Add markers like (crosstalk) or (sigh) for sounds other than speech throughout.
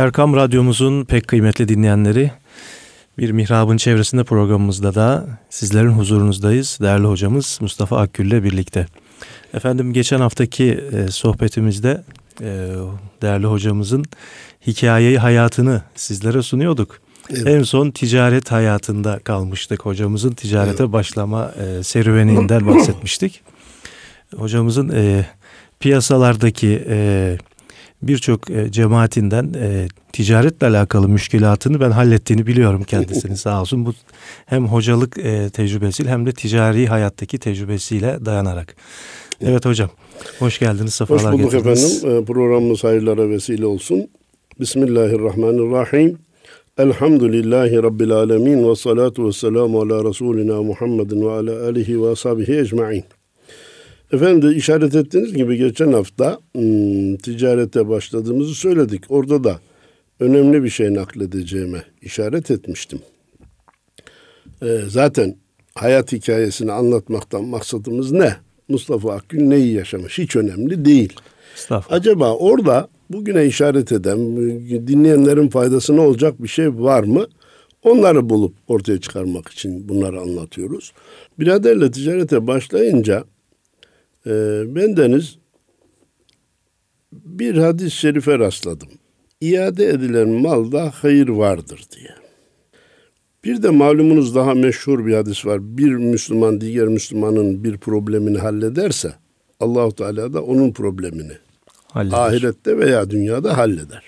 Erkam Radyomuzun pek kıymetli dinleyenleri, bir mihrabın çevresinde programımızda da sizlerin huzurunuzdayız. Değerli hocamız Mustafa Akgül ile birlikte. Efendim geçen haftaki e, sohbetimizde e, değerli hocamızın hikayeyi, hayatını sizlere sunuyorduk. Evet. En son ticaret hayatında kalmıştık. Hocamızın ticarete evet. başlama e, serüveninden bahsetmiştik. (clears throat) Hocamızın piyasalardaki birçok e, cemaatinden e, ticaretle alakalı müşkilatını ben hallettiğini biliyorum kendisini sağ olsun. Bu hem hocalık e, tecrübesiyle hem de ticari hayattaki tecrübesiyle dayanarak. Evet hocam, hoş geldiniz, sefalar Hoş bulduk getirdiniz. efendim. Programımız hayırlara vesile olsun. Bismillahirrahmanirrahim. Elhamdülillahi Rabbil alemin ve salatu ve selamu ala Resulina Muhammedin ve ala alihi ve ashabihi ecma'in. Efendim de işaret ettiğiniz gibi geçen hafta hmm, ticarete başladığımızı söyledik. Orada da önemli bir şey nakledeceğime işaret etmiştim. Ee, zaten hayat hikayesini anlatmaktan maksadımız ne? Mustafa Akgül neyi yaşamış? Hiç önemli değil. Acaba orada bugüne işaret eden, dinleyenlerin faydasına olacak bir şey var mı? Onları bulup ortaya çıkarmak için bunları anlatıyoruz. Biraderle ticarete başlayınca e, bendeniz bir hadis-i şerife rastladım. İade edilen malda hayır vardır diye. Bir de malumunuz daha meşhur bir hadis var. Bir Müslüman diğer Müslümanın bir problemini hallederse Allahu Teala da onun problemini halleder. ahirette veya dünyada halleder.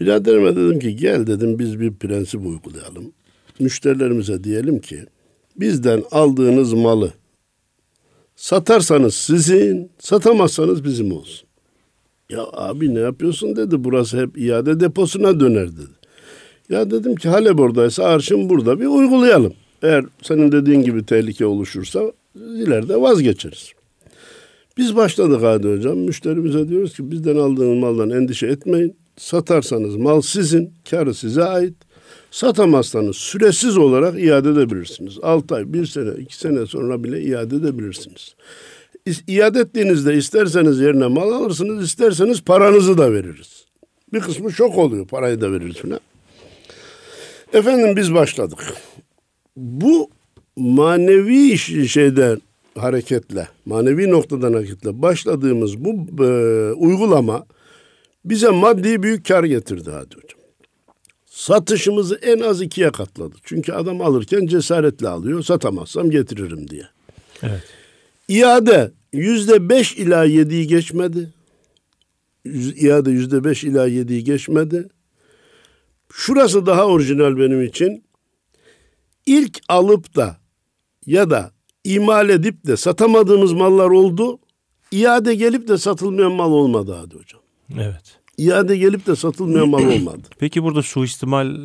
Biraderime dedim ki gel dedim biz bir prensip uygulayalım. Müşterilerimize diyelim ki bizden aldığınız malı satarsanız sizin, satamazsanız bizim olsun. Ya abi ne yapıyorsun dedi. Burası hep iade deposuna döner dedi. Ya dedim ki Halep oradaysa arşın burada bir uygulayalım. Eğer senin dediğin gibi tehlike oluşursa ileride vazgeçeriz. Biz başladık Hadi Hocam. Müşterimize diyoruz ki bizden aldığınız maldan endişe etmeyin. Satarsanız mal sizin, karı size ait. Satamazsanız süresiz olarak iade edebilirsiniz. 6 ay, 1 sene, 2 sene sonra bile iade edebilirsiniz. İade ettiğinizde isterseniz yerine mal alırsınız, isterseniz paranızı da veririz. Bir kısmı şok oluyor, parayı da veririz falan. Efendim biz başladık. Bu manevi şeyden hareketle, manevi noktadan hareketle başladığımız bu e, uygulama bize maddi büyük kar getirdi hadi hocam. Satışımızı en az ikiye katladı. Çünkü adam alırken cesaretle alıyor. Satamazsam getiririm diye. Evet. İade yüzde beş ila yediyi geçmedi. İade yüzde beş ila yediyi geçmedi. Şurası daha orijinal benim için. İlk alıp da ya da imal edip de satamadığımız mallar oldu. İade gelip de satılmayan mal olmadı hadi hocam. Evet. İade gelip de satılmayan mal (clears throat) olmadı. Peki burada suistimal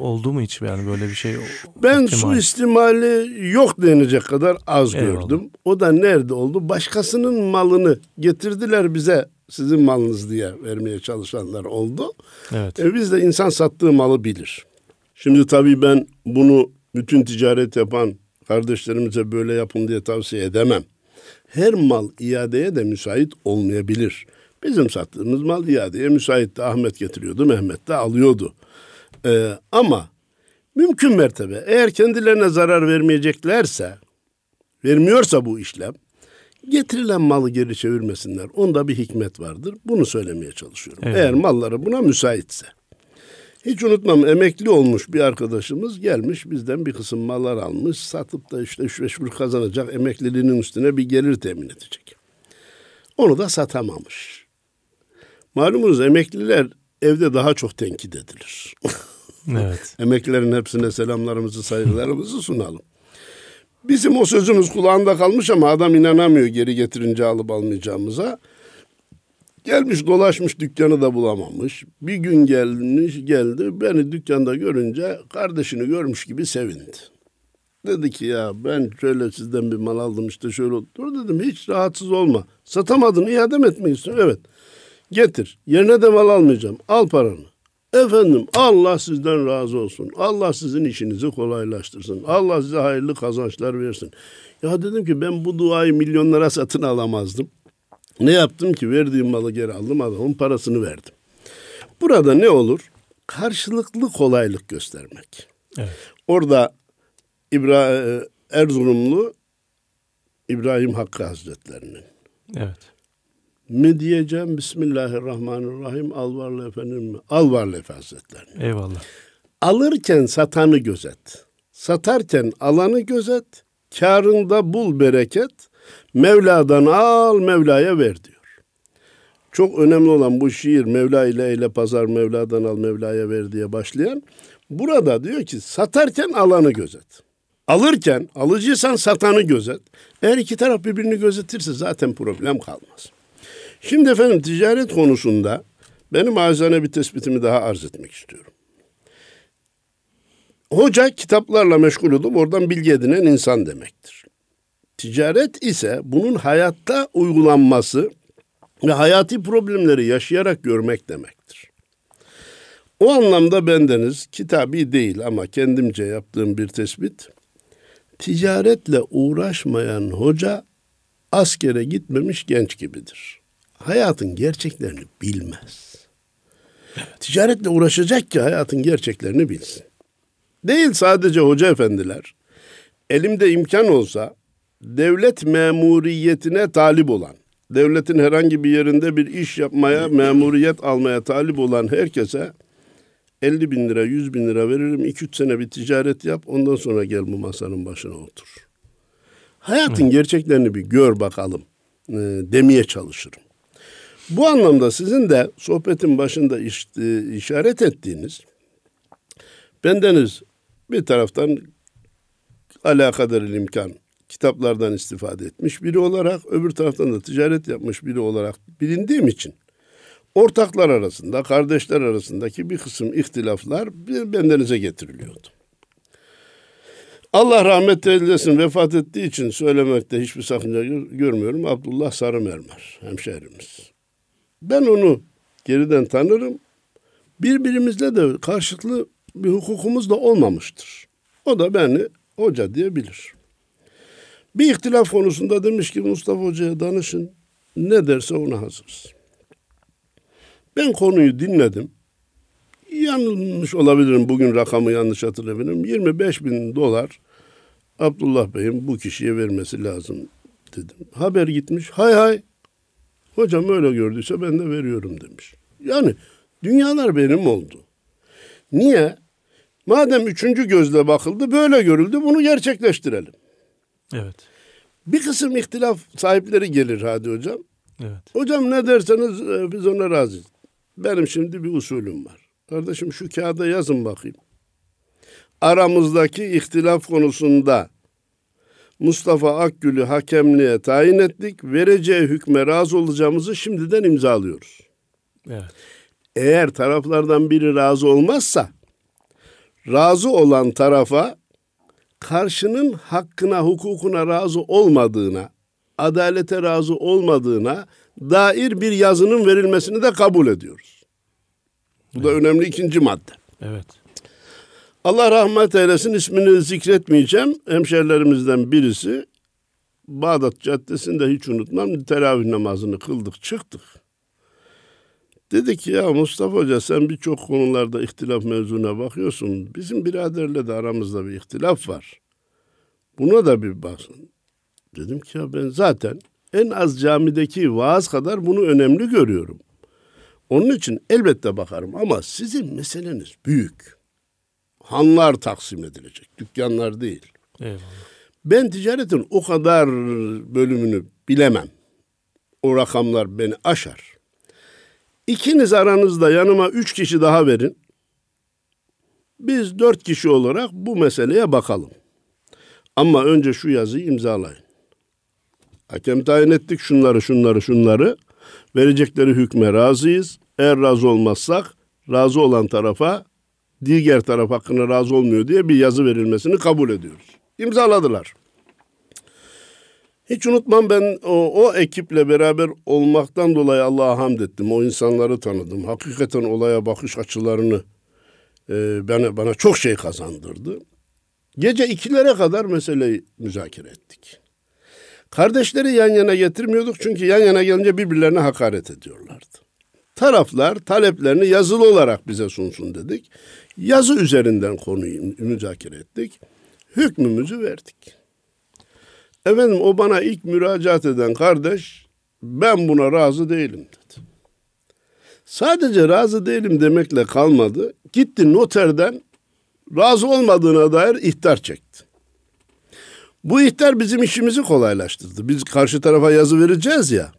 oldu mu hiç yani böyle bir şey? Ben ihtimal. suistimali yok denecek kadar az Eyvallah. gördüm. O da nerede oldu? Başkasının malını getirdiler bize sizin malınız diye vermeye çalışanlar oldu. Evet. E biz de insan sattığı malı bilir. Şimdi tabii ben bunu bütün ticaret yapan kardeşlerimize böyle yapın diye tavsiye edemem. Her mal iadeye de müsait olmayabilir. Bizim sattığımız mal iadeye müsaitti. Ahmet getiriyordu, Mehmet de alıyordu. Ee, ama mümkün mertebe eğer kendilerine zarar vermeyeceklerse, vermiyorsa bu işlem, getirilen malı geri çevirmesinler. Onda bir hikmet vardır. Bunu söylemeye çalışıyorum. Evet. Eğer malları buna müsaitse. Hiç unutmam emekli olmuş bir arkadaşımız gelmiş bizden bir kısım mallar almış. Satıp da işte 3-5 kuruş kazanacak emekliliğinin üstüne bir gelir temin edecek. Onu da satamamış. Malumunuz emekliler evde daha çok tenkit edilir. (laughs) Evet. Emeklilerin hepsine selamlarımızı, saygılarımızı sunalım. Bizim o sözümüz kulağında kalmış ama adam inanamıyor geri getirince alıp almayacağımıza. Gelmiş dolaşmış dükkanı da bulamamış. Bir gün gelmiş geldi beni dükkanda görünce kardeşini görmüş gibi sevindi. Dedi ki ya ben şöyle sizden bir mal aldım işte şöyle. Dur dedim hiç rahatsız olma. Satamadın iade mi etmek istiyorsun? Evet. Getir. Yerine de mal almayacağım. Al paranı. Efendim Allah sizden razı olsun. Allah sizin işinizi kolaylaştırsın. Allah size hayırlı kazançlar versin. Ya dedim ki ben bu duayı milyonlara satın alamazdım. Ne yaptım ki verdiğim malı geri aldım adamın parasını verdim. Burada ne olur? karşılıklı kolaylık göstermek. Evet. Orada İbra e, Erzurumlu İbrahim Hakkı Hazretlerinin Evet. Mi diyeceğim Bismillahirrahmanirrahim Alvarlı efendim mi? Alvarlı Efe Hazretlerinin. Eyvallah. Alırken satanı gözet. Satarken alanı gözet. Karında bul bereket. Mevla'dan al Mevla'ya ver diyor. Çok önemli olan bu şiir Mevla ile eyle pazar Mevla'dan al Mevla'ya ver diye başlayan. Burada diyor ki satarken alanı gözet. Alırken alıcıysan satanı gözet. Eğer iki taraf birbirini gözetirse zaten problem kalmaz. Şimdi efendim ticaret konusunda benim acizane bir tespitimi daha arz etmek istiyorum. Hoca kitaplarla meşgul olup oradan bilgi edinen insan demektir. Ticaret ise bunun hayatta uygulanması ve hayati problemleri yaşayarak görmek demektir. O anlamda bendeniz kitabi değil ama kendimce yaptığım bir tespit. Ticaretle uğraşmayan hoca askere gitmemiş genç gibidir. Hayatın gerçeklerini bilmez. Ticaretle uğraşacak ki hayatın gerçeklerini bilsin. Değil sadece hoca efendiler. Elimde imkan olsa devlet memuriyetine talip olan, devletin herhangi bir yerinde bir iş yapmaya, memuriyet almaya talip olan herkese 50 bin lira, 100 bin lira veririm. 2-3 sene bir ticaret yap, ondan sonra gel bu masanın başına otur. Hayatın gerçeklerini bir gör bakalım e, demeye çalışırım. Bu anlamda sizin de sohbetin başında iş, e, işaret ettiğiniz bendeniz bir taraftan alakadar imkan kitaplardan istifade etmiş biri olarak öbür taraftan da ticaret yapmış biri olarak bilindiğim için ortaklar arasında, kardeşler arasındaki bir kısım ihtilaflar bendenize getiriliyordu. Allah rahmet eylesin vefat ettiği için söylemekte hiçbir sakınca görmüyorum. Abdullah Sarımermer hemşehrimiz. Ben onu geriden tanırım. Birbirimizle de karşılıklı bir hukukumuz da olmamıştır. O da beni hoca diyebilir. Bir ihtilaf konusunda demiş ki Mustafa Hoca'ya danışın. Ne derse ona hazırız. Ben konuyu dinledim. Yanılmış olabilirim. Bugün rakamı yanlış hatırlayabilirim. 25 bin dolar Abdullah Bey'in bu kişiye vermesi lazım dedim. Haber gitmiş. Hay hay. Hocam öyle gördüyse ben de veriyorum demiş. Yani dünyalar benim oldu. Niye? Madem üçüncü gözle bakıldı böyle görüldü bunu gerçekleştirelim. Evet. Bir kısım ihtilaf sahipleri gelir hadi hocam. Evet. Hocam ne derseniz e, biz ona razıyız. Benim şimdi bir usulüm var. Kardeşim şu kağıda yazın bakayım. Aramızdaki ihtilaf konusunda Mustafa Akgül'ü hakemliğe tayin ettik. Vereceği hükme razı olacağımızı şimdiden imzalıyoruz. Evet. Eğer taraflardan biri razı olmazsa razı olan tarafa karşının hakkına, hukukuna razı olmadığına, adalete razı olmadığına dair bir yazının verilmesini de kabul ediyoruz. Bu da önemli ikinci madde. Evet. Allah rahmet eylesin ismini zikretmeyeceğim. Hemşerilerimizden birisi Bağdat Caddesi'nde hiç unutmam teravih namazını kıldık çıktık. Dedi ki ya Mustafa Hoca sen birçok konularda ihtilaf mevzuna bakıyorsun. Bizim biraderle de aramızda bir ihtilaf var. Buna da bir bakın. Dedim ki ya ben zaten en az camideki vaaz kadar bunu önemli görüyorum. Onun için elbette bakarım ama sizin meseleniz büyük. Hanlar taksim edilecek, dükkanlar değil. Eyvallah. Ben ticaretin o kadar bölümünü bilemem. O rakamlar beni aşar. İkiniz aranızda yanıma üç kişi daha verin. Biz dört kişi olarak bu meseleye bakalım. Ama önce şu yazıyı imzalayın. Hakem tayin ettik şunları şunları şunları. Verecekleri hükme razıyız. Eğer razı olmazsak razı olan tarafa diğer taraf hakkında razı olmuyor diye bir yazı verilmesini kabul ediyoruz. İmzaladılar. Hiç unutmam ben o, o ekiple beraber olmaktan dolayı Allah'a hamd ettim. O insanları tanıdım. Hakikaten olaya bakış açılarını e, bana, bana çok şey kazandırdı. Gece ikilere kadar meseleyi müzakere ettik. Kardeşleri yan yana getirmiyorduk çünkü yan yana gelince birbirlerine hakaret ediyorlardı. Taraflar taleplerini yazılı olarak bize sunsun dedik. Yazı üzerinden konuyu müzakere ettik. Hükmümüzü verdik. Efendim o bana ilk müracaat eden kardeş ben buna razı değilim dedi. Sadece razı değilim demekle kalmadı. Gitti noterden razı olmadığına dair ihtar çekti. Bu ihtar bizim işimizi kolaylaştırdı. Biz karşı tarafa yazı vereceğiz ya.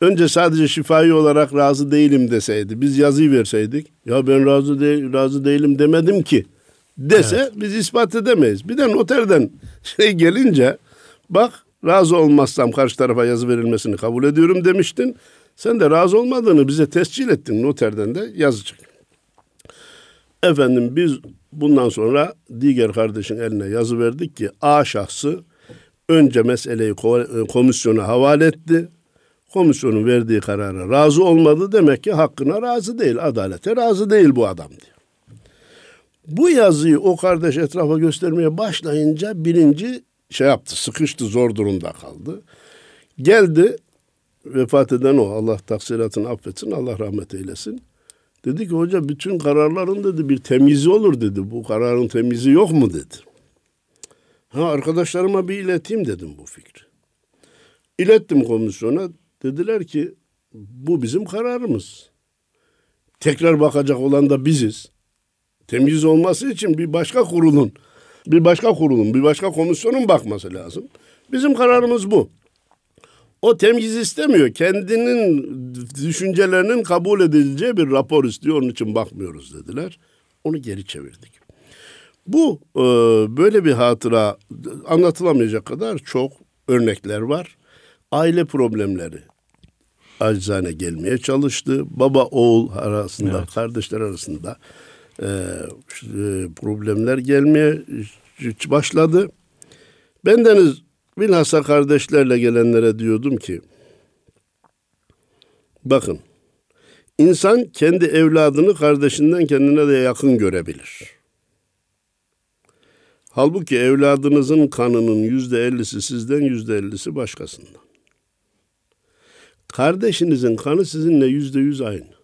Önce sadece şifai olarak razı değilim deseydi, biz yazıyı verseydik, ya ben razı de razı değilim demedim ki dese evet. biz ispat edemeyiz. Bir de noterden (laughs) şey gelince bak razı olmazsam karşı tarafa yazı verilmesini kabul ediyorum demiştin. Sen de razı olmadığını bize tescil ettin noterden de yazı çık. Efendim biz bundan sonra diğer kardeşin eline yazı verdik ki A şahsı önce meseleyi komisyona havale etti. Komisyonun verdiği karara razı olmadı demek ki hakkına razı değil, adalete razı değil bu adam diyor. Bu yazıyı o kardeş etrafa göstermeye başlayınca birinci şey yaptı, sıkıştı, zor durumda kaldı. Geldi, vefat eden o, Allah taksiratını affetsin, Allah rahmet eylesin. Dedi ki hoca bütün kararların dedi bir temizi olur dedi. Bu kararın temizi yok mu dedi. Ha arkadaşlarıma bir ileteyim dedim bu fikri. İlettim komisyona. Dediler ki bu bizim kararımız. Tekrar bakacak olan da biziz. Temiz olması için bir başka kurulun, bir başka kurulun, bir başka komisyonun bakması lazım. Bizim kararımız bu. O temyiz istemiyor. Kendinin düşüncelerinin kabul edileceği bir rapor istiyor. Onun için bakmıyoruz dediler. Onu geri çevirdik. Bu e, böyle bir hatıra anlatılamayacak kadar çok örnekler var. Aile problemleri acizane gelmeye çalıştı. Baba oğul arasında, evet. kardeşler arasında e, problemler gelmeye başladı. Bendeniz Bilhassa kardeşlerle gelenlere diyordum ki, bakın, insan kendi evladını kardeşinden kendine de yakın görebilir. Halbuki evladınızın kanının yüzde ellisi sizden, yüzde ellisi başkasından. Kardeşinizin kanı sizinle yüzde yüz aynı.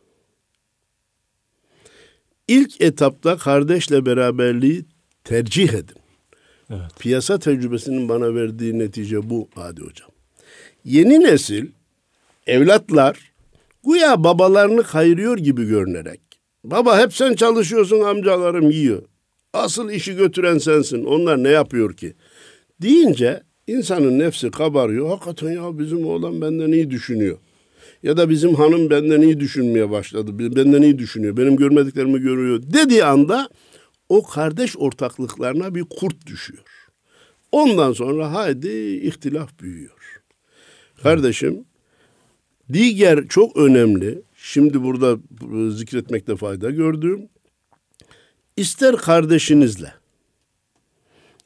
İlk etapta kardeşle beraberliği tercih edin. Evet. Piyasa tecrübesinin bana verdiği netice bu Hadi Hocam. Yeni nesil evlatlar güya babalarını kayırıyor gibi görünerek. Baba hep sen çalışıyorsun amcalarım yiyor. Asıl işi götüren sensin. Onlar ne yapıyor ki? Deyince insanın nefsi kabarıyor. Hakikaten ya bizim oğlan benden iyi düşünüyor. Ya da bizim hanım benden iyi düşünmeye başladı. Benden iyi düşünüyor. Benim görmediklerimi görüyor. Dediği anda o kardeş ortaklıklarına bir kurt düşüyor. Ondan sonra haydi ihtilaf büyüyor. Kardeşim diğer çok önemli şimdi burada zikretmekte fayda gördüğüm ister kardeşinizle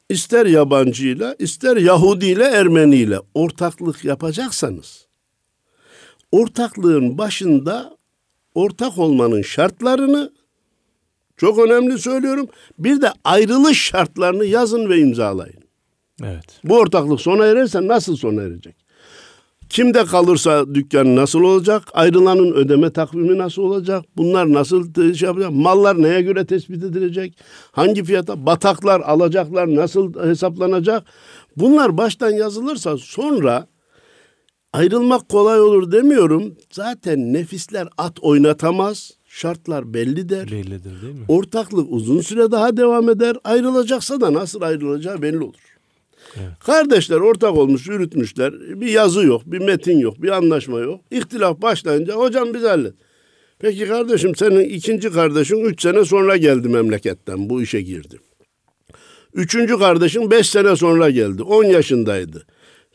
ister yabancıyla ister Yahudiyle Ermeniyle ortaklık yapacaksanız ortaklığın başında ortak olmanın şartlarını çok önemli söylüyorum. Bir de ayrılış şartlarını yazın ve imzalayın. Evet. Bu ortaklık sona ererse nasıl sona erecek? Kimde kalırsa dükkan nasıl olacak? Ayrılanın ödeme takvimi nasıl olacak? Bunlar nasıl şey yapacak? Mallar neye göre tespit edilecek? Hangi fiyata? Bataklar, alacaklar nasıl hesaplanacak? Bunlar baştan yazılırsa sonra ayrılmak kolay olur demiyorum. Zaten nefisler at oynatamaz şartlar bellidir. Bellidir değil mi? Ortaklık uzun süre daha devam eder. Ayrılacaksa da nasıl ayrılacağı belli olur. Kardeşler ortak olmuş, yürütmüşler. Bir yazı yok, bir metin yok, bir anlaşma yok. İhtilaf başlayınca hocam biz hallet. Peki kardeşim senin ikinci kardeşin üç sene sonra geldi memleketten bu işe girdi. Üçüncü kardeşin beş sene sonra geldi. On yaşındaydı.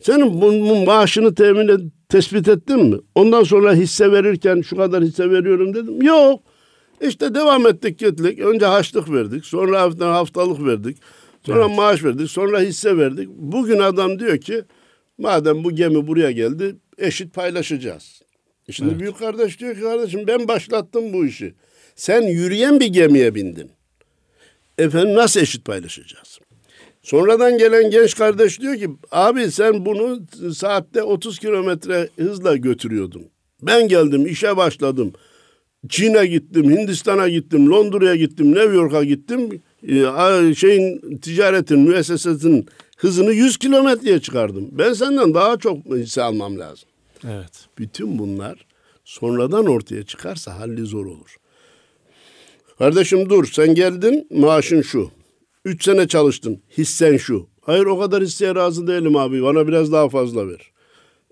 Senin bunun maaşını temin et, tespit ettin mi? Ondan sonra hisse verirken şu kadar hisse veriyorum dedim. Yok. İşte devam ettik gittik. Önce haçlık verdik. Sonra haftalık verdik. Sonra evet. maaş verdik. Sonra hisse verdik. Bugün adam diyor ki madem bu gemi buraya geldi eşit paylaşacağız. Şimdi evet. büyük kardeş diyor ki kardeşim ben başlattım bu işi. Sen yürüyen bir gemiye bindin. Efendim nasıl eşit paylaşacağız? Sonradan gelen genç kardeş diyor ki abi sen bunu saatte 30 kilometre hızla götürüyordun. Ben geldim, işe başladım. Çin'e gittim, Hindistan'a gittim, Londra'ya gittim, New York'a gittim. Ee, şeyin ticaretin, müessesetin hızını 100 kilometreye çıkardım. Ben senden daha çok hisse almam lazım. Evet. Bütün bunlar sonradan ortaya çıkarsa halli zor olur. Kardeşim dur sen geldin maaşın şu. Üç sene çalıştın hissen şu. Hayır o kadar hisseye razı değilim abi bana biraz daha fazla ver.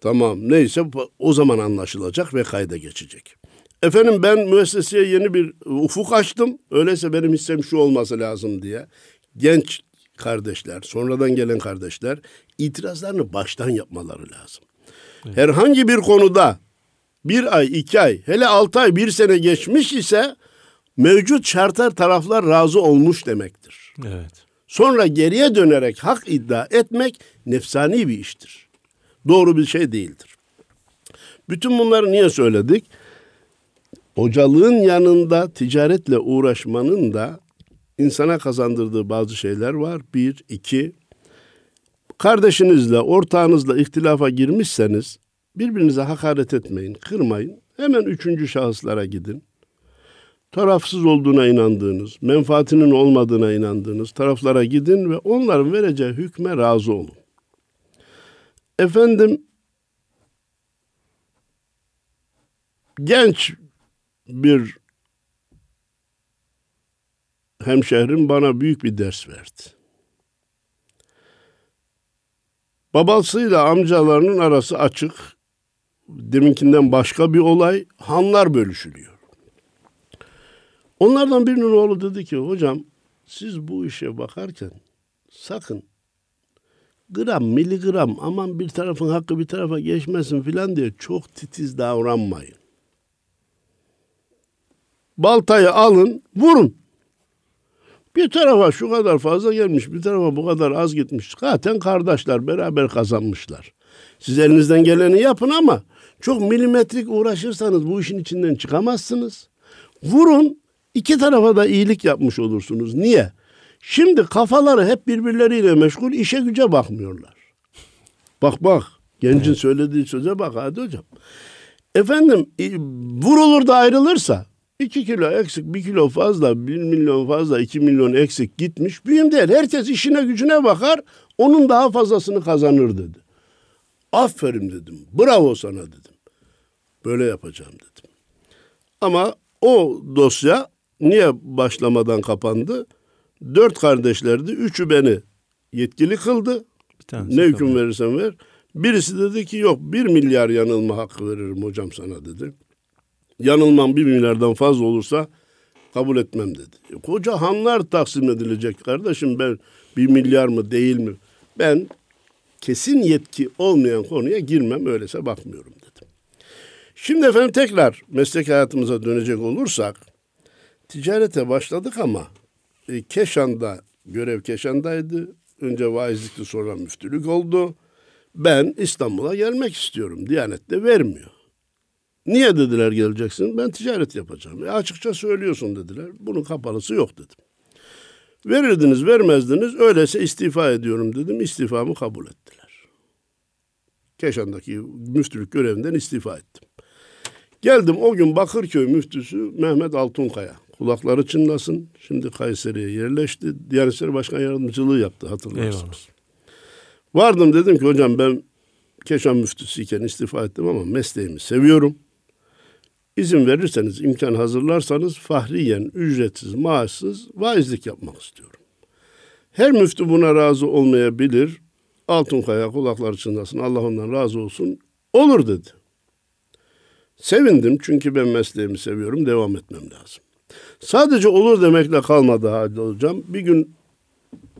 Tamam neyse o zaman anlaşılacak ve kayda geçecek. Efendim ben müesseseye yeni bir ufuk açtım. Öyleyse benim hissem şu olması lazım diye. Genç kardeşler, sonradan gelen kardeşler itirazlarını baştan yapmaları lazım. Evet. Herhangi bir konuda bir ay, iki ay, hele altı ay, bir sene geçmiş ise mevcut şartlar taraflar razı olmuş demektir. Evet. Sonra geriye dönerek hak iddia etmek nefsani bir iştir. Doğru bir şey değildir. Bütün bunları niye söyledik? Hocalığın yanında ticaretle uğraşmanın da insana kazandırdığı bazı şeyler var. Bir, iki, kardeşinizle, ortağınızla ihtilafa girmişseniz birbirinize hakaret etmeyin, kırmayın. Hemen üçüncü şahıslara gidin. Tarafsız olduğuna inandığınız, menfaatinin olmadığına inandığınız taraflara gidin ve onların vereceği hükme razı olun. Efendim, genç bir hemşehrim bana büyük bir ders verdi. Babasıyla amcalarının arası açık. Deminkinden başka bir olay. Hanlar bölüşülüyor. Onlardan birinin oğlu dedi ki hocam siz bu işe bakarken sakın gram miligram aman bir tarafın hakkı bir tarafa geçmesin filan diye çok titiz davranmayın. Baltayı alın vurun. Bir tarafa şu kadar fazla gelmiş, bir tarafa bu kadar az gitmiş. Zaten kardeşler beraber kazanmışlar. Siz elinizden geleni yapın ama çok milimetrik uğraşırsanız bu işin içinden çıkamazsınız. Vurun, iki tarafa da iyilik yapmış olursunuz. Niye? Şimdi kafaları hep birbirleriyle meşgul, işe güce bakmıyorlar. Bak bak, gencin evet. söylediği söze bak hadi hocam. Efendim vurulur da ayrılırsa 2 kilo eksik, 1 kilo fazla, 1 milyon fazla, 2 milyon eksik gitmiş. Büyüm değil. Herkes işine gücüne bakar, onun daha fazlasını kazanır dedi. Aferin dedim, bravo sana dedim. Böyle yapacağım dedim. Ama o dosya niye başlamadan kapandı? Dört kardeşlerdi, üçü beni yetkili kıldı. ne hüküm verirsen ver. Birisi dedi ki yok bir milyar yanılma hakkı veririm hocam sana dedi yanılmam bir milyardan fazla olursa kabul etmem dedi. E, koca hanlar taksim edilecek kardeşim ben bir milyar mı değil mi? Ben kesin yetki olmayan konuya girmem öylese bakmıyorum dedim. Şimdi efendim tekrar meslek hayatımıza dönecek olursak ticarete başladık ama e, Keşan'da görev Keşan'daydı. Önce vaizlikti sonra müftülük oldu. Ben İstanbul'a gelmek istiyorum. Diyanet de vermiyor. Niye dediler geleceksin? Ben ticaret yapacağım. E açıkça söylüyorsun dediler. Bunun kapalısı yok dedim. Verirdiniz vermezdiniz öyleyse istifa ediyorum dedim. İstifamı kabul ettiler. Keşan'daki müftülük görevinden istifa ettim. Geldim o gün Bakırköy müftüsü Mehmet Altunkaya. Kulakları çınlasın. Şimdi Kayseri'ye yerleşti. Diyanet İşleri Başkan Yardımcılığı yaptı hatırlarsınız. Eyvallah. Vardım dedim ki hocam ben Keşan müftüsüyken istifa ettim ama mesleğimi seviyorum. İzin verirseniz, imkan hazırlarsanız fahriyen, ücretsiz, maaşsız vaizlik yapmak istiyorum. Her müftü buna razı olmayabilir. Altunkaya kulakları çınlasın, Allah ondan razı olsun. Olur dedi. Sevindim çünkü ben mesleğimi seviyorum, devam etmem lazım. Sadece olur demekle kalmadı Hadi Hocam. Bir gün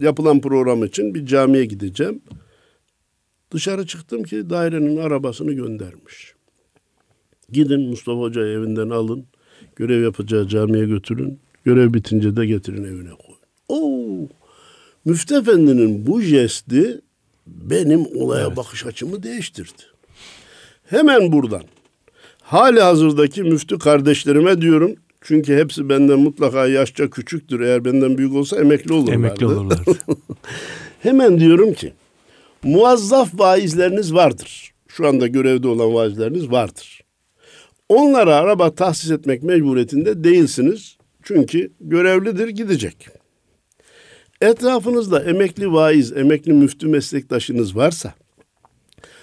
yapılan program için bir camiye gideceğim. Dışarı çıktım ki dairenin arabasını göndermiş. Gidin Mustafa Hoca evinden alın. Görev yapacağı camiye götürün. Görev bitince de getirin evine koyun. Oo, Müftü Efendi'nin bu jesti benim olaya evet. bakış açımı değiştirdi. Hemen buradan hali hazırdaki müftü kardeşlerime diyorum. Çünkü hepsi benden mutlaka yaşça küçüktür. Eğer benden büyük olsa emekli olurlardı. Emekli olurlar. (laughs) Hemen diyorum ki muazzaf vaizleriniz vardır. Şu anda görevde olan vaizleriniz vardır. Onlara araba tahsis etmek mecburiyetinde değilsiniz. Çünkü görevlidir gidecek. Etrafınızda emekli vaiz, emekli müftü meslektaşınız varsa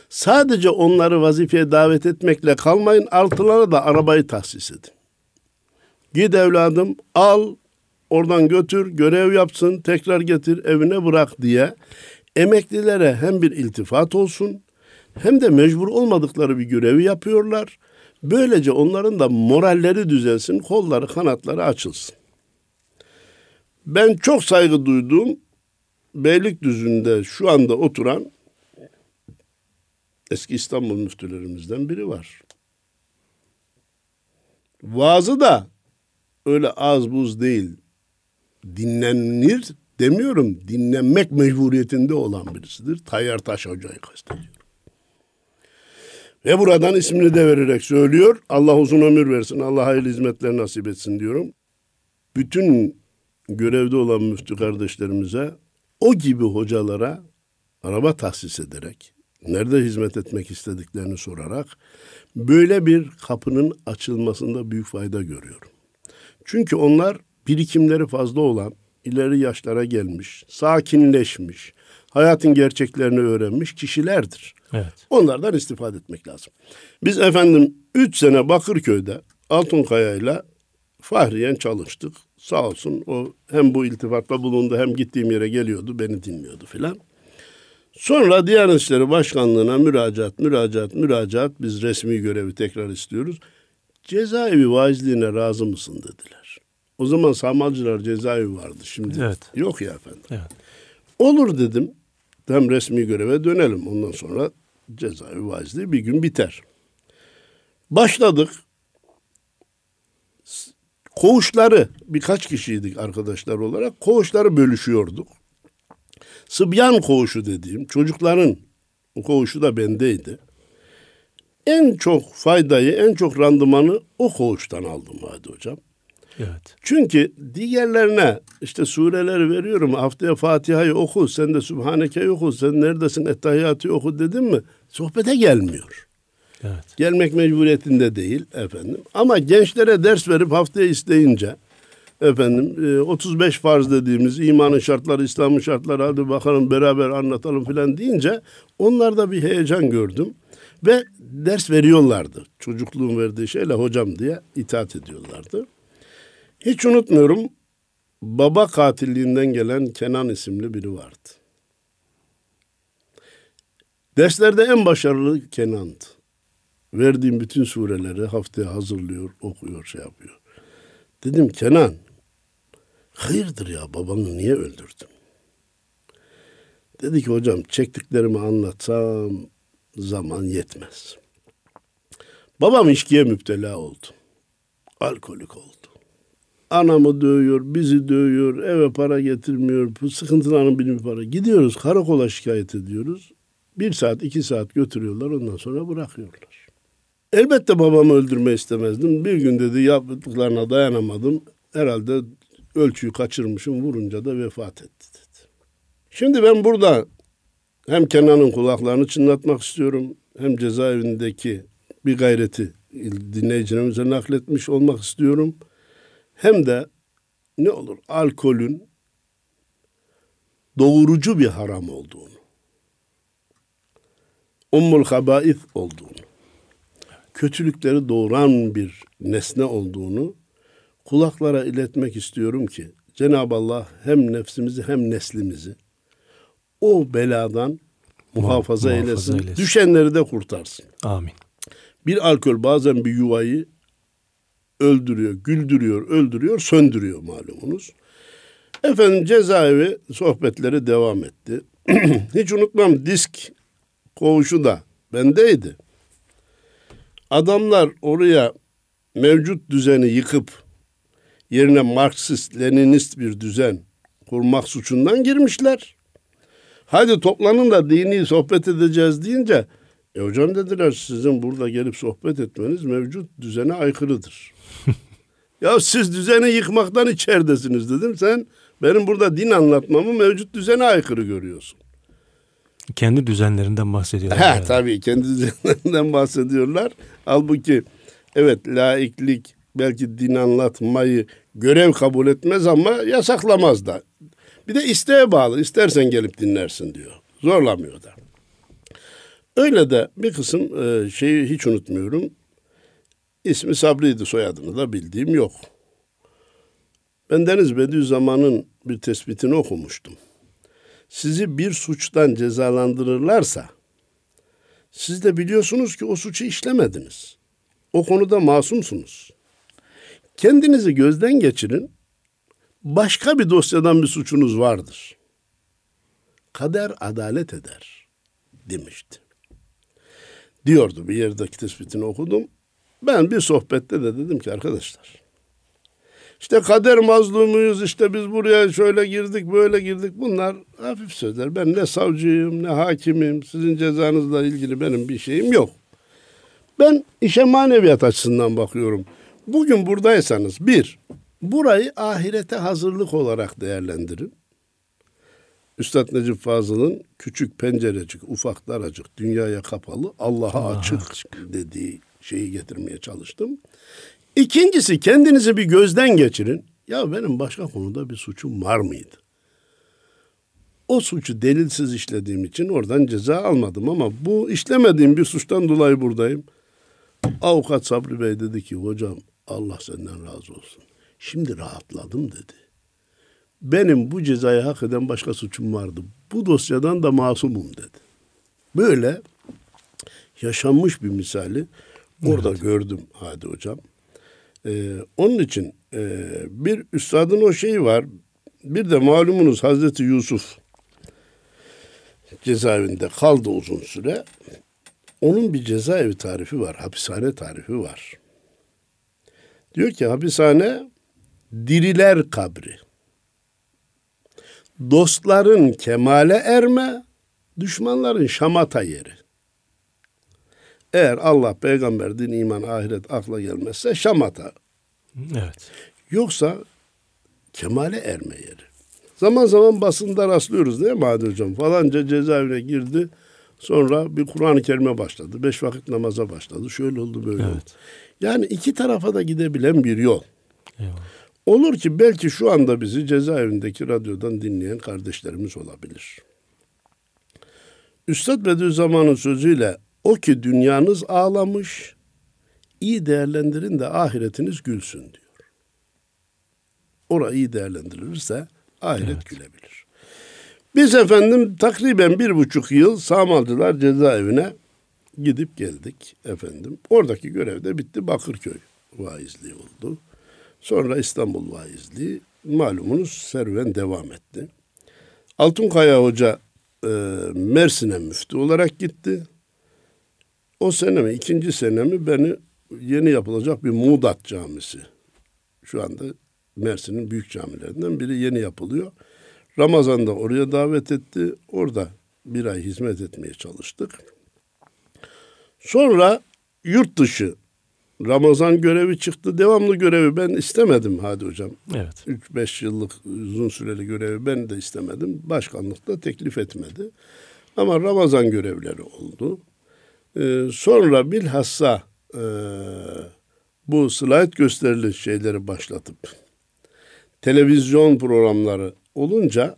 sadece onları vazifeye davet etmekle kalmayın. Altılara da arabayı tahsis edin. Git evladım al oradan götür görev yapsın tekrar getir evine bırak diye emeklilere hem bir iltifat olsun hem de mecbur olmadıkları bir görevi yapıyorlar. Böylece onların da moralleri düzelsin, kolları, kanatları açılsın. Ben çok saygı duyduğum Beylikdüzü'nde şu anda oturan eski İstanbul müftülerimizden biri var. Vaazı da öyle az buz değil. Dinlenir demiyorum. Dinlenmek mecburiyetinde olan birisidir. Tayyar Taş Hoca'yı kastediyorum. Ve buradan ismini de vererek söylüyor. Allah uzun ömür versin. Allah hayırlı hizmetler nasip etsin diyorum. Bütün görevde olan müftü kardeşlerimize o gibi hocalara araba tahsis ederek, nerede hizmet etmek istediklerini sorarak böyle bir kapının açılmasında büyük fayda görüyorum. Çünkü onlar birikimleri fazla olan, ileri yaşlara gelmiş, sakinleşmiş, hayatın gerçeklerini öğrenmiş kişilerdir. Evet. Onlardan istifade etmek lazım. Biz efendim üç sene Bakırköy'de Altunkaya ile Fahriyen çalıştık. Sağ olsun o hem bu iltifatta bulundu hem gittiğim yere geliyordu beni dinliyordu filan. Sonra Diyanet İşleri Başkanlığı'na müracaat, müracaat, müracaat biz resmi görevi tekrar istiyoruz. Cezaevi vaizliğine razı mısın dediler. O zaman Samalcılar cezaevi vardı şimdi. Evet. Yok ya efendim. Evet. Olur dedim. Hem resmi göreve dönelim. Ondan sonra cezaevi vaizliği bir gün biter. Başladık. Koğuşları birkaç kişiydik arkadaşlar olarak. Koğuşları bölüşüyorduk. Sıbyan koğuşu dediğim çocukların koğuşu da bendeydi. En çok faydayı, en çok randımanı o koğuştan aldım Hadi Hocam. Evet. Çünkü diğerlerine işte sureleri veriyorum. Haftaya Fatiha'yı oku, sen de Sübhaneke'yi oku, sen neredesin Ettehiyatı oku dedim mi? Sohbete gelmiyor. Evet. Gelmek mecburiyetinde değil efendim. Ama gençlere ders verip haftaya isteyince efendim 35 e, farz dediğimiz imanın şartları, İslam'ın şartları hadi bakalım beraber anlatalım filan deyince onlarda bir heyecan gördüm. Ve ders veriyorlardı. Çocukluğun verdiği şeyle hocam diye itaat ediyorlardı. Hiç unutmuyorum baba katilliğinden gelen Kenan isimli biri vardı. Derslerde en başarılı Kenan'dı. Verdiğim bütün sureleri haftaya hazırlıyor, okuyor, şey yapıyor. Dedim Kenan, hayırdır ya babanı niye öldürdün? Dedi ki hocam çektiklerimi anlatsam zaman yetmez. Babam içkiye müptela oldu. Alkolik oldu. Anamı dövüyor, bizi dövüyor, eve para getirmiyor, bu sıkıntıların bir para. Gidiyoruz karakola şikayet ediyoruz. Bir saat, iki saat götürüyorlar ondan sonra bırakıyorlar. Elbette babamı öldürme istemezdim. Bir gün dedi yaptıklarına dayanamadım. Herhalde ölçüyü kaçırmışım vurunca da vefat etti dedi. Şimdi ben burada hem Kenan'ın kulaklarını çınlatmak istiyorum hem cezaevindeki bir gayreti dinleyicilerimize nakletmiş olmak istiyorum hem de ne olur alkolün doğurucu bir haram olduğunu, ummul habaif olduğunu, kötülükleri doğuran bir nesne olduğunu kulaklara iletmek istiyorum ki Cenab-ı Allah hem nefsimizi hem neslimizi o beladan muhafaza, muhafaza eylesin. eylesin. Düşenleri de kurtarsın. Amin. Bir alkol bazen bir yuvayı öldürüyor, güldürüyor, öldürüyor, söndürüyor malumunuz. Efendim cezaevi sohbetleri devam etti. (clears throat) Hiç unutmam disk koğuşu da bendeydi. Adamlar oraya mevcut düzeni yıkıp yerine Marksist, Leninist bir düzen kurmak suçundan girmişler. Hadi toplanın da dini sohbet edeceğiz deyince e hocam dediler sizin burada gelip sohbet etmeniz mevcut düzene aykırıdır. (laughs) ya siz düzeni yıkmaktan içeridesiniz dedim. Sen benim burada din anlatmamı mevcut düzene aykırı görüyorsun. Kendi düzenlerinden bahsediyorlar. Ha, yani. Tabii kendi (laughs) düzenlerinden bahsediyorlar. Halbuki evet laiklik belki din anlatmayı görev kabul etmez ama yasaklamaz da. Bir de isteğe bağlı. İstersen gelip dinlersin diyor. Zorlamıyor da. Öyle de bir kısım e, şeyi hiç unutmuyorum. İsmi Sabri'ydi soyadını da bildiğim yok. Ben Deniz Bediüzzaman'ın bir tespitini okumuştum. Sizi bir suçtan cezalandırırlarsa siz de biliyorsunuz ki o suçu işlemediniz. O konuda masumsunuz. Kendinizi gözden geçirin. Başka bir dosyadan bir suçunuz vardır. Kader adalet eder demişti. Diyordu bir yerdeki tespitini okudum. Ben bir sohbette de dedim ki arkadaşlar işte kader mazlumuyuz işte biz buraya şöyle girdik böyle girdik bunlar hafif sözler. Ben ne savcıyım ne hakimim sizin cezanızla ilgili benim bir şeyim yok. Ben işe maneviyat açısından bakıyorum. Bugün buradaysanız bir, burayı ahirete hazırlık olarak değerlendirin. Üstad Necip Fazıl'ın küçük pencerecik, ufak daracık, dünyaya kapalı, Allah'a açık dediği şeyi getirmeye çalıştım. İkincisi kendinizi bir gözden geçirin. Ya benim başka konuda bir suçum var mıydı? O suçu delilsiz işlediğim için oradan ceza almadım ama bu işlemediğim bir suçtan dolayı buradayım. Avukat Sabri Bey dedi ki hocam Allah senden razı olsun. Şimdi rahatladım dedi. Benim bu cezayı hak eden başka suçum vardı. Bu dosyadan da masumum dedi. Böyle yaşanmış bir misali orada evet. gördüm Hadi Hocam. Ee, onun için e, bir üstadın o şeyi var. Bir de malumunuz Hazreti Yusuf cezaevinde kaldı uzun süre. Onun bir cezaevi tarifi var, hapishane tarifi var. Diyor ki hapishane diriler kabri. Dostların kemale erme, düşmanların şamata yeri. Eğer Allah, peygamber, din, iman, ahiret akla gelmezse şamata. Evet. Yoksa kemale erme yeri. Zaman zaman basında rastlıyoruz değil mi Hadi Hocam? Falanca cezaevine girdi. Sonra bir Kur'an-ı Kerim'e başladı. Beş vakit namaza başladı. Şöyle oldu böyle evet. oldu. Yani iki tarafa da gidebilen bir yol. Eyvallah. Olur ki belki şu anda bizi cezaevindeki radyodan dinleyen kardeşlerimiz olabilir. Üstad Bediüzzaman'ın sözüyle o ki dünyanız ağlamış, iyi değerlendirin de ahiretiniz gülsün diyor. Orayı iyi değerlendirilirse ahiret evet. gülebilir. Biz efendim takriben bir buçuk yıl Samalcılar cezaevine gidip geldik efendim. Oradaki görev de bitti. Bakırköy vaizliği oldu. Sonra İstanbul vaizliği. Malumunuz serüven devam etti. Altunkaya Hoca e, Mersin'e müftü olarak gitti. O sene mi, ikinci sene mi beni yeni yapılacak bir Muğdat Camisi. Şu anda Mersin'in büyük camilerinden biri yeni yapılıyor. Ramazan'da oraya davet etti. Orada bir ay hizmet etmeye çalıştık. Sonra yurt dışı Ramazan görevi çıktı. Devamlı görevi ben istemedim Hadi Hocam. Evet. 3-5 yıllık uzun süreli görevi ben de istemedim. Başkanlık da teklif etmedi. Ama Ramazan görevleri oldu. Ee, sonra bilhassa e, bu slide gösterili şeyleri başlatıp televizyon programları olunca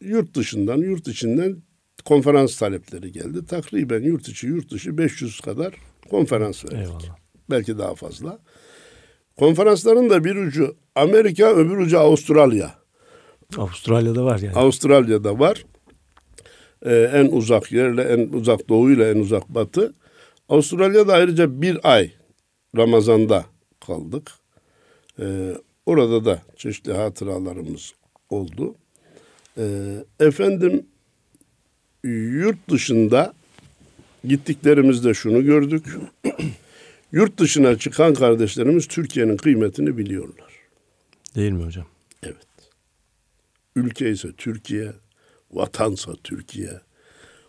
yurt dışından, yurt içinden konferans talepleri geldi. Takriben yurt içi, yurt dışı 500 kadar konferans verdik. Eyvallah. Belki daha fazla. Konferansların da bir ucu Amerika, öbür ucu Avustralya. Avustralya'da var yani. Avustralya'da var. Ee, en uzak yerle, en uzak doğuyla en uzak batı. Avustralya'da ayrıca bir ay Ramazan'da kaldık. Ee, orada da çeşitli hatıralarımız oldu. Ee, efendim yurt dışında gittiklerimizde şunu gördük. yurt dışına çıkan kardeşlerimiz Türkiye'nin kıymetini biliyorlar. Değil mi hocam? Evet. Ülke ise Türkiye, vatansa Türkiye,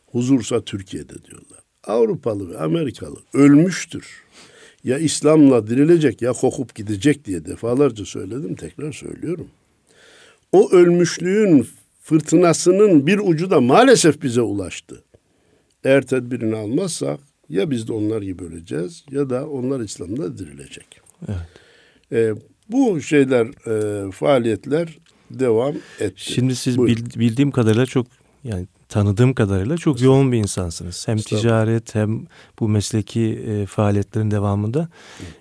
huzursa Türkiye'de diyorlar. Avrupalı ve Amerikalı ölmüştür. Ya İslam'la dirilecek ya kokup gidecek diye defalarca söyledim tekrar söylüyorum. O ölmüşlüğün fırtınasının bir ucu da maalesef bize ulaştı. Eğer tedbirini almazsak Ya biz de onlar gibi öleceğiz ya da onlar İslam'da dirilecek. Evet. E, bu şeyler, e, faaliyetler devam etti. Şimdi siz bil- bildiğim kadarıyla çok yani tanıdığım kadarıyla çok yoğun bir insansınız. Hem ticaret hem bu mesleki e, faaliyetlerin devamında.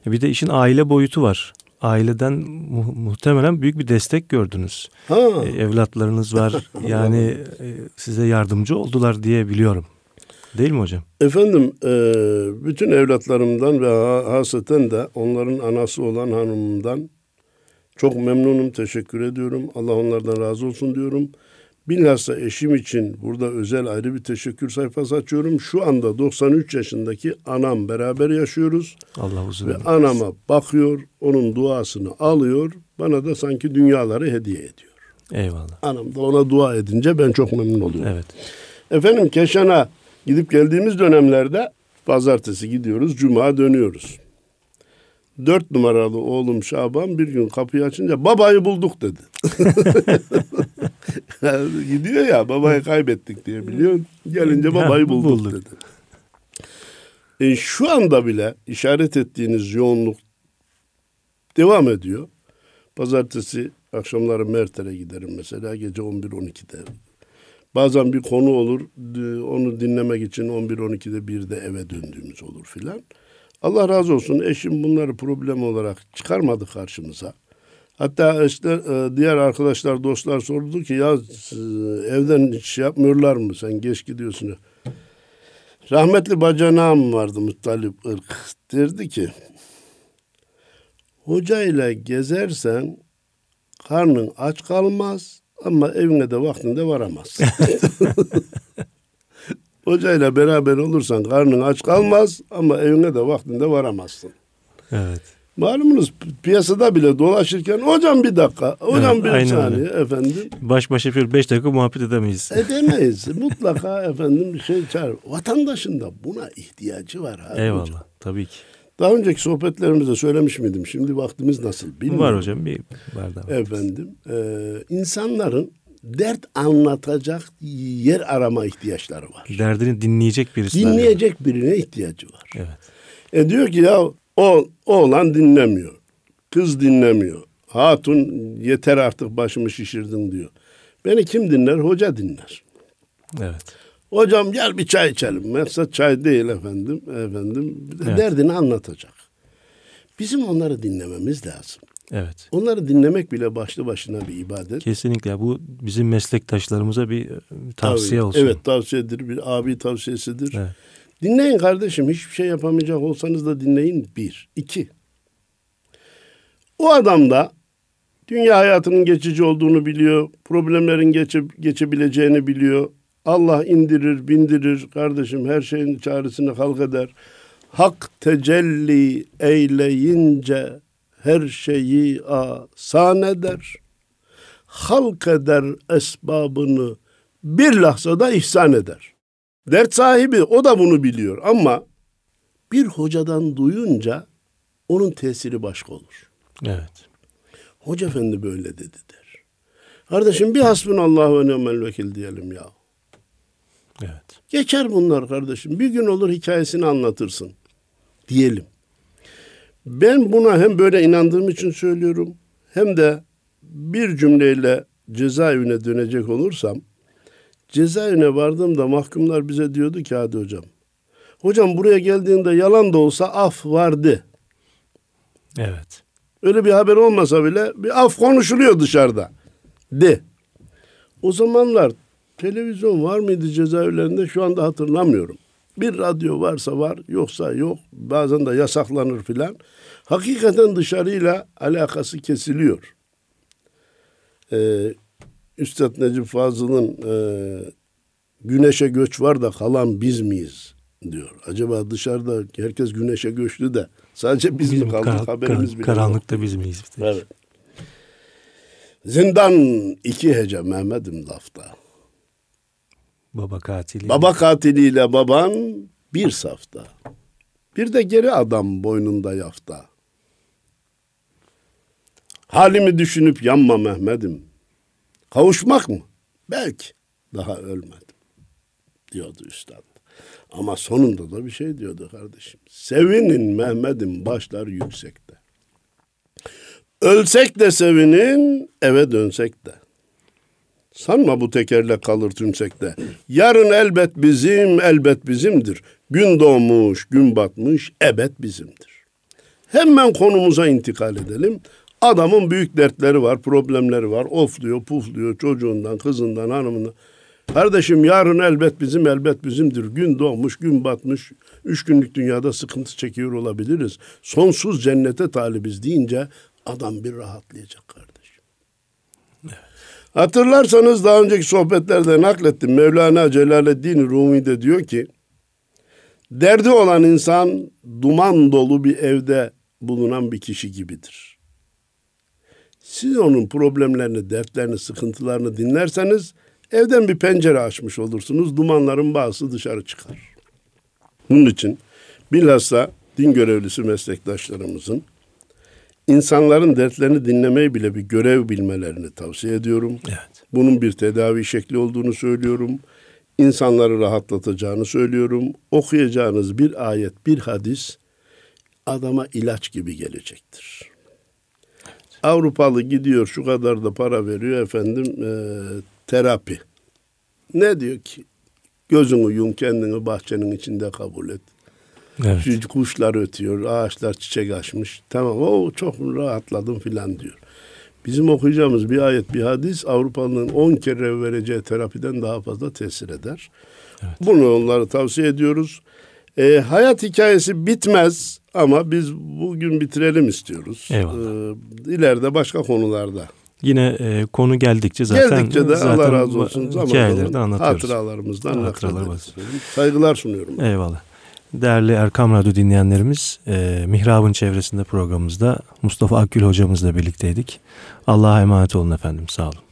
E, bir de işin aile boyutu var. Aileden mu- muhtemelen büyük bir destek gördünüz. Ha, E, evlatlarınız var. (laughs) Yani e, size yardımcı oldular diye biliyorum. Değil mi hocam? efendim e, bütün evlatlarımdan ve ha- hasreten de onların anası olan hanımımdan çok memnunum, teşekkür ediyorum. Allah onlardan razı olsun diyorum. Bilhassa eşim için burada özel ayrı bir teşekkür sayfası açıyorum. Şu anda 93 yaşındaki anam beraber yaşıyoruz. Allah uzun Ve ömür. anama bakıyor, onun duasını alıyor. Bana da sanki dünyaları hediye ediyor. Eyvallah. Anam da ona dua edince ben çok memnun oluyorum. Evet. Efendim Keşan'a gidip geldiğimiz dönemlerde pazartesi gidiyoruz, cuma dönüyoruz. Dört numaralı oğlum Şaban bir gün kapıyı açınca babayı bulduk dedi. (laughs) Gidiyor ya babayı kaybettik diye biliyor. Gelince babayı bulduk, bulduk. dedi. E, şu anda bile işaret ettiğiniz yoğunluk devam ediyor. Pazartesi akşamları Merter'e giderim mesela gece 11-12'de. Bazen bir konu olur onu dinlemek için 11-12'de bir de eve döndüğümüz olur filan. Allah razı olsun eşim bunları problem olarak çıkarmadı karşımıza. Hatta işte e, diğer arkadaşlar dostlar sordu ki ya e, evden hiç şey yapmıyorlar mı sen geç gidiyorsun. Rahmetli bacanağım vardı Muttalip Irk derdi ki hocayla gezersen karnın aç kalmaz ama evine de vaktinde varamazsın. (laughs) Hocayla beraber olursan karnın aç kalmaz ama evine de vaktinde varamazsın. Evet. Malumunuz pi- piyasada bile dolaşırken hocam bir dakika, hocam Evet, bir saniye öyle. efendim. Baş başa bir beş dakika muhabbet edemeyiz. Edemeyiz. (laughs) Mutlaka efendim bir şey çağır. Vatandaşın da buna ihtiyacı var. Abi Eyvallah. hocam. Tabii ki. Daha önceki sohbetlerimizde söylemiş miydim? Şimdi vaktimiz nasıl bilmiyorum. Var hocam bir var da var. Efendim, e, insanların dert anlatacak yer arama ihtiyaçları var. Derdini dinleyecek birisi. Dinleyecek birine ihtiyacı var. Evet. E diyor ki ya o oğlan dinlemiyor. Kız dinlemiyor. Hatun yeter artık başımı şişirdin diyor. Beni kim dinler? Hoca dinler. Evet. Hocam gel bir çay içelim. Mesela çay değil efendim. Efendim Evet. derdini anlatacak. Bizim onları dinlememiz lazım. Evet. Onları dinlemek bile başlı başına bir ibadet. Kesinlikle bu bizim meslektaşlarımıza bir e, tavsiye Tabii. olsun. Evet tavsiyedir. Bir abi tavsiyesidir. Evet. Dinleyin kardeşim. Hiçbir şey yapamayacak olsanız da dinleyin. Bir. iki. O adam da dünya hayatının geçici olduğunu biliyor. Problemlerin geçe, geçebileceğini biliyor. Allah indirir, bindirir. Kardeşim her şeyin çaresini halk eder. Hak tecelli eyleyince her şeyi asan eder. Halk eder esbabını bir lahzada ihsan eder. Dert sahibi o da bunu biliyor ama bir hocadan duyunca onun tesiri başka olur. Evet. Hoca efendi böyle dedi der. Kardeşim bir hasbunallahu ve ni'mel vekil diyelim ya. Evet. Geçer bunlar kardeşim. Bir gün olur hikayesini anlatırsın. Diyelim. Ben buna hem böyle inandığım için söylüyorum hem de bir cümleyle cezaevine dönecek olursam cezaevine vardığımda mahkumlar bize diyordu ki hadi hocam. Hocam buraya geldiğinde yalan da olsa af vardı. Evet. Öyle bir haber olmasa bile bir af konuşuluyor dışarıda. De. O zamanlar televizyon var mıydı cezaevlerinde şu anda hatırlamıyorum. Bir radyo varsa var yoksa yok. Bazen de yasaklanır filan. Hakikaten dışarıyla alakası kesiliyor. Ee, Üstad Necip Fazıl'ın e, güneşe göç var da kalan biz miyiz diyor. Acaba dışarıda herkes güneşe göçtü de sadece biz, mi kaldık kar- haberimiz kar- bile Karanlıkta yok. biz miyiz? Evet. Zindan iki hece Mehmet'im lafta. Baba katili. Baba katiliyle baban bir safta. Bir de geri adam boynunda yafta. Halimi düşünüp yanma Mehmet'im. Kavuşmak mı? Belki daha ölmedim diyordu üstad. Ama sonunda da bir şey diyordu kardeşim. Sevinin Mehmet'in başları yüksekte. Ölsek de sevinin, eve dönsek de. Sanma bu tekerle kalır tümsekte. Yarın elbet bizim, elbet bizimdir. Gün doğmuş, gün batmış, ebed bizimdir. Hemen konumuza intikal edelim. Adamın büyük dertleri var, problemleri var. Of diyor, puf diyor, çocuğundan, kızından, hanımından. Kardeşim yarın elbet bizim, elbet bizimdir. Gün doğmuş, gün batmış. Üç günlük dünyada sıkıntı çekiyor olabiliriz. Sonsuz cennete talibiz deyince adam bir rahatlayacak kardeşim. Hatırlarsanız daha önceki sohbetlerde naklettim. Mevlana Celaleddin Rumi de diyor ki, derdi olan insan duman dolu bir evde bulunan bir kişi gibidir. Siz onun problemlerini, dertlerini, sıkıntılarını dinlerseniz evden bir pencere açmış olursunuz. Dumanların bazısı dışarı çıkar. Bunun için bilhassa din görevlisi meslektaşlarımızın insanların dertlerini dinlemeyi bile bir görev bilmelerini tavsiye ediyorum. Evet. Bunun bir tedavi şekli olduğunu söylüyorum. İnsanları rahatlatacağını söylüyorum. Okuyacağınız bir ayet, bir hadis adama ilaç gibi gelecektir. Avrupalı gidiyor şu kadar da para veriyor efendim e, terapi. Ne diyor ki? Gözünü yum kendini bahçenin içinde kabul et. Evet. Kuşlar ötüyor, ağaçlar çiçek açmış. Tamam o çok rahatladım filan diyor. Bizim okuyacağımız bir ayet, bir hadis Avrupa'nın 10 kere vereceği terapiden daha fazla tesir eder. Evet. Bunu onlara tavsiye ediyoruz. E, hayat hikayesi bitmez ama biz bugün bitirelim istiyoruz. Eyvallah. E, ileride başka konularda. Yine e, konu geldikçe zaten Geldikçe de zaten Allah razı olsun zaman hikayeleri de zaman anlatıyoruz. hatıralarımızdan Hatıralar. Saygılar sunuyorum. Eyvallah. Değerli Erkam Radyo dinleyenlerimiz, e, Mihrab'ın çevresinde programımızda Mustafa Akgül hocamızla birlikteydik. Allah'a emanet olun efendim. Sağ olun.